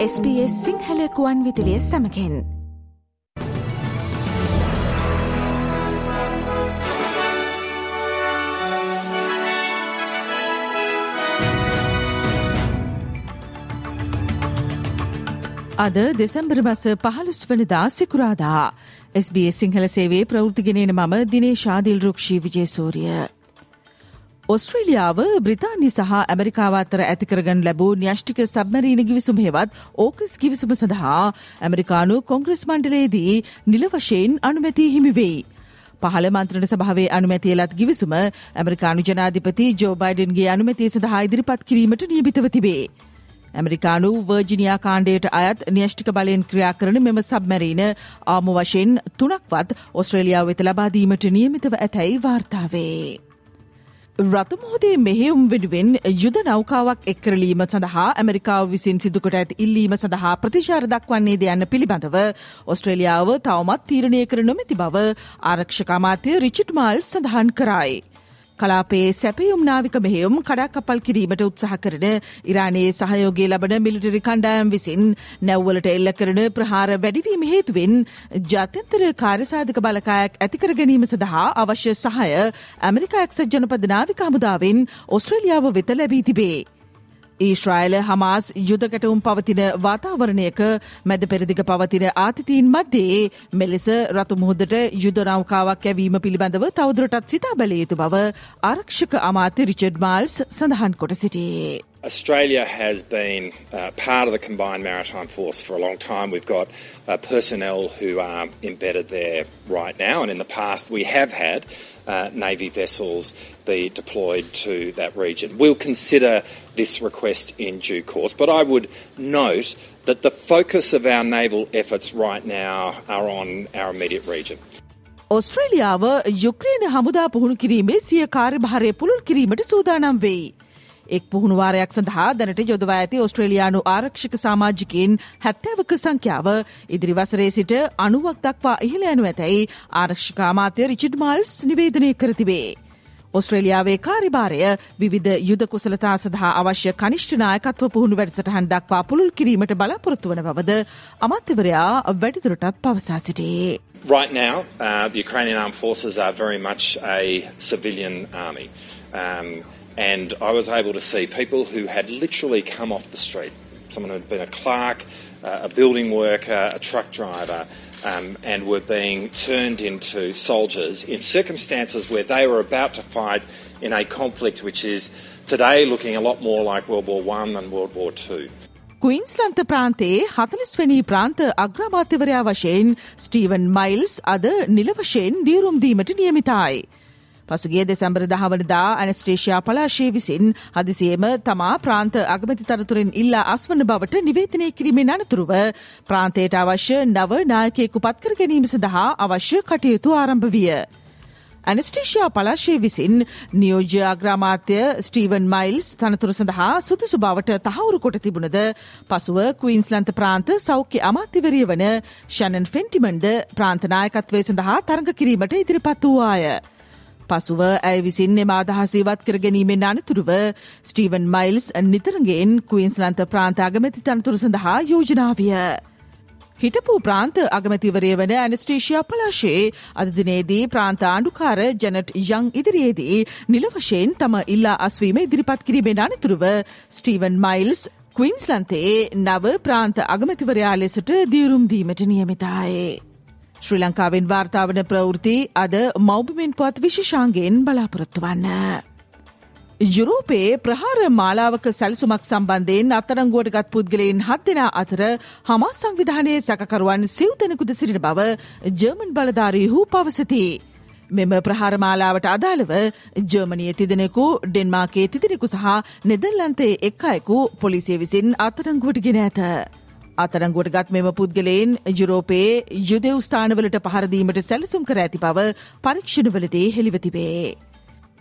SBS සිංහලකුවන් විදිලිය සමකෙන් අද දෙසැම්බර් මස පහළුස් වනදා සිකුරාදා. SBS සිංහල සේවේ ප්‍රවෘතිගෙනන මම දිනේ ශාදිල් රුක්ෂී විජේසූරිය. ඔස්ට්‍රේලියාව බ්‍රතාානි සහ ඇමරිකාව අතර ඇතිකරගන් ලැබූ න්‍යෂ්ටික සබමරීන ගිවිසුම් හෙවත් ඕකස් ගිවිසුම සඳහා ඇමරිකානු කොංග්‍රස් මණ්ඩලයේදී නිල වශයෙන් අනුමැති හිමිවෙයි. පහළ මන්ත්‍රණ සභාවේ අනුමැතියලත් ගිවිසුම ඇමරිකානු ජනාධිපති ජෝ බයිඩන්ගේ අනුමැතිය සඳහා ඉදිරිපත් කිරීමට නියමිතව තිබේ. ඇමරිකානු වර්ජිනියා කාණ්ඩයට අයත් න්‍යෂ්ටික බලයෙන් ක්‍රියා කරන මෙම සබමැරීන ආම වශයෙන් තුනක්වත් ඔස්ට්‍රේලියාව වෙත ලබාදීමට නියමිතව ඇතැයි වාර්තාවේ. රථමෝදේ මෙහෙයුම් වෙනුවෙන් යුද නෞකාවක් එක්කරලීම සඳහා ඇමරිකාව විසින් සිදුකොට ඇති ඉල්ලීම සඳහා ප්‍රතිශාර දක්වන්නේ දයන්න පිළිබඳව ඔස්ට්‍රේලියාව තවමත් තීරණය කර නොමැති බව ආරක්ෂකමාතය රිචිට් මල් සඳහන් කරයි. කලාපයේ සැපයුම් නාවික මෙහෙයුම් කඩාකපල් කිරීමට උත්සාහ කරන ඉරානයේ සහයෝගය ලබන මිලිටරි කණ්ඩායම් විසින් නැව්වලට එල්ල කරන ප්‍රහාර වැඩිවීම හේතුවෙන් ජාත්‍යන්තර කාර්යසාධක බලකායක් ඇතිකර ගැනීම සඳහා අවශ්‍ය සහය ඇමරිකා එක්සත් ජනපද නාවික හමුදාවෙන් ඔස්ට්‍රේලියාව වෙත ලැබී තිබේ. ඊශ්‍රායිල හමාස් යුදකැටවුම් පවතින වාතාවරණයක මැද පෙරදිග පවතින ආතිතීන් මධ්‍යයේ මෙලෙස රතු මුහුදට යුදනෞකාවක් ඇවීම පිළිබඳව තවදුරටත් සිතා බැලයුතු බව ආරක්ෂක අමාත්‍ය රිචඩ් මාල්ස් සඳහන් කොට සිටියේ. Australia has been uh, part of the Combined Maritime Force for a long time. We've got uh, personnel who are embedded there right now, and in the past we have had uh, Navy vessels be deployed to that region. We'll consider this request in due course, but I would note that the focus of our naval efforts right now are on our immediate region. ඔස්ට්‍රේලියාව යුක්්‍රේන හමුදා පුහුණු කිරීමේ සිය කාර්යභාරය පුළුල් කිරීමට සූදානම් වෙයි. එක් පුහුණුවාරයක් සඳහා දැනට යොදවා ඇති ඔස්ට්‍රේලයානු ආරක්ෂක සාමාජිකයෙන් හැත්තෑවක සංඛ්‍යාව ඉදිරි වසරේ සිට අනුවක් දක්වා ඉහළ යනු ඇතැයි ආරක්ෂකාමාතය රිචිඩ් මල්ස් නිවේදනය කරතිබේ. ඔස්ට්‍රේලියාවේ කාරිභාරය විවිධ යුද කුසලතා සඳහා අවශ්‍ය කනිෂ්ඨනායකත්ව පුහුණු වැඩසටහන් දක්වා පුළුල් කිරීමට බලාපොරොත්තු වන බවද අමාත්‍යවරයා වැඩිදුරටත් පවසා සිටේ. Right now, uh, the Ukrainian armed forces are very much a civilian army. Um, And I was able to see people who had literally come off the street. Someone who had been a clerk, uh, a building worker, a truck driver, um, and were being turned into soldiers in circumstances where they were about to fight in a conflict which is today looking a lot more like World War One than World War Two. ක්වීන්ස්ලන්ත ප්‍රාන්තයේ හතලිස්වනි ප්‍රාන්ත අග්‍රාමාත්‍යවරයා වශයෙන් Steven Miles අද නිල වශයෙන් දීරුම් දීමට නියමිතයි. පසුගේ දෙසැම්බර දහවනදා Anastasia පලාශය විසින් හදිසියේම තමා ප්‍රාන්ත අගමති තරතුරෙන් ඉල්ලා අස්වන බවට නිවේතනය කිරීමෙන් අනතුරුව ප්‍රාන්තයට අවශ්‍ය නව නායකයෙකු පත්කර ගැනීම සඳහා අවශ්‍ය කටයුතු ආරම්භ විය. ඇනස්ටේෂයා පලාශය විසින් නියෝජ්‍ය අග්‍රාමාත්‍ය ස්ටීවන් මයිල්ස් තනතුර සඳහා සුදුසු බවට තහවුරු කොට තිබුණද පසුව කවීන්ස්ලන්ත ප්‍රාන්ත සෞඛ්‍ය අමාත්‍යවරිය වන ෂැනන් ෆෙන්ටිමන්ඩ ප්‍රාන්තනායකත්වය සඳහා තරඟ කිරීමට ඉදිරිපත් වූවාය. පසුව ඇය විසින් එම අදහස ඉවත් කර ගැනීමෙන් අනතුරුව ස්ටීවන් මයිල්ස් නිතරගෙන් කුයින්ස්ලන්ත ප්‍රාන්ත අගමැති තනතුරු සඳහා යෝජනාවිය. හිටපු ප්‍රාන්ත අගමැතිවරය වන ඇනස්ටේෂයා පලාශේ අදදිනේදී ප්‍රාන්ත ආණ්ඩුකාර ජනට් යං ඉදිරියේදී නිල වශයෙන් තම ඉල්ලා අස්වීම ඉදිරිපත් කිරීමෙන් අනතුරුව ස්ටීවන් මයිල්ස් ක්වීන්ස්ලන්තේ නව ප්‍රාන්ත අගමැතිවරයා ලෙසට දීරුම් දීමට නියමිතායේ. ශ්‍රී ලංකාවෙන් වාර්තාාවන ප්‍රවෘති අද මෞබිමෙන් පත් විශෂාන්ගෙන් බලාපොරොත්තු වන්න. යුරෝපයේ ප්‍රහාර මාලාවක සැල්සුමක් සම්බන්ධයෙන් අත්තරංගුවට ගත් පුද්ගලයෙන් හත් දෙනා අතර හමස් සංවිධානයේ සැකකරුවන් සිව් දෙනෙකුද සිරින බව ජර්මන් බලධාරීහු පවසති. මෙම ප්‍රහාරමාලාවට අදාළව ජර්මනිය තිදෙනෙකු ඩෙන්මාකේ තිදෙනෙකු සහ නෙදල්ලන්තේ එක් අයකු පොලිසිය විසින් අත්තරංගුවට ගෙන ඇත. අතරංගුවට ගත් මෙම පුද්ගලයෙන් යුරෝපයේ යුදෙව් ස්ථානවලට පහරදීමට සැලසුම් කර ඇති බව පරීක්ෂණවලදී හෙළිවතිබේ.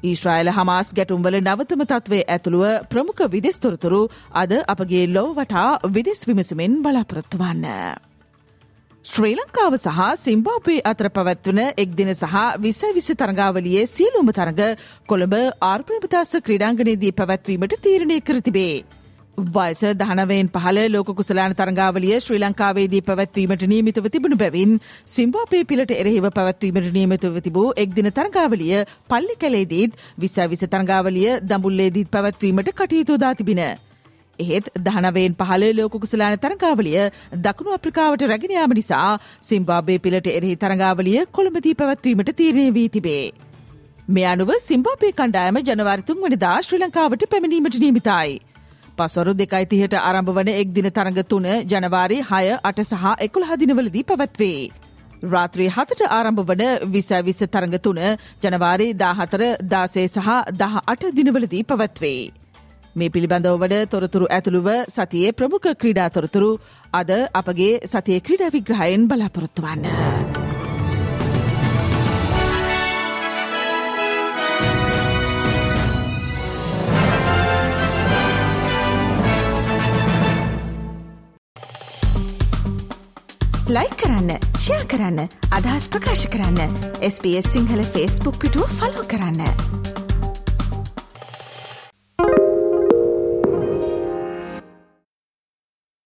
ඊශ්‍රයිල හමාස් ගැටුම්වල නවතම තත්වේ ඇතුළුව ප්‍රමුඛ විදෙස්තොරතුරු අද අපගේ ලෝ වටා විදෙස් විමසුමෙන් බලාපොරොත්තු වන්න. ශ්‍රී ලංකාව සහ සිම්බාපේ අතර පැවැත්වන එක් දින සහ විස විස තරඟාවලියේ සියලුම තරඟ කොළඹ ආර්ප්‍රමතාස ක්‍රඩාංගනයේදී පැවැත්වීමට තීරණය කර තිබේ. වයස දහනවයෙන් පහල ලෝක කුසලාන තරංගාවලිය ශ්‍රී ලංකාවේදී පැවැත්වීමට නියමිතව තිබුණු බැවින් සිම්බාපේ පිලට එරෙහිව පැවැත්වීමට නියමිතව තිබූ එක්දින තරංගාවලිය පල්ලි කැලේදීත් විසා විස තරංගාවලිය දඹුල්ලේදීත් පැවැත්වීමට කටයුතු දා තිබින. එහෙත් දහනවයෙන් පහල ලෝක කුසලාන තරංගාවලිය දකුණු අප්‍රිකාවට රැගෙනයාම නිසා සිම්බාබේ පිලට එරෙහි තරංගාවලිය කොළඹදී පැවැත්වීමට තීරණය වී තිබේ. මේ අනුව සිම්බාපේ කණ්ඩායම ජනවාරිතුන් වනිදා ශ්‍රී ලංකාවට පැමිණීමට නියමිතයි. පසොරු දෙකයි තිහට ආරම්භ වන එක් දින තරඟ තුන ජනවාරි හය අට සහ එකුළ හදිනවලදී පැවැත්වේ. රාත්‍රී හතට ආරම්භ වන විස විස තරඟ තුන ජනවාරි දාහතර දාසේ සහ දහ අට දිනවලදී පැවැත්වේ. මේ පිළිබඳව වන තොරතුරු ඇතුළුව සතියේ ප්‍රමුඛ ක්‍රීඩා තොරතුරු අද අපගේ සතිය ක්‍රීඩා විග්‍රහයෙන් බලාපොරොත්තු ලයි කරන්න ෂයා කරන්න අදහස් ප්‍රකාශ කරන්න SBS සිංහල ෆස්බුක් පිටුව ෆලෝ කරන්න.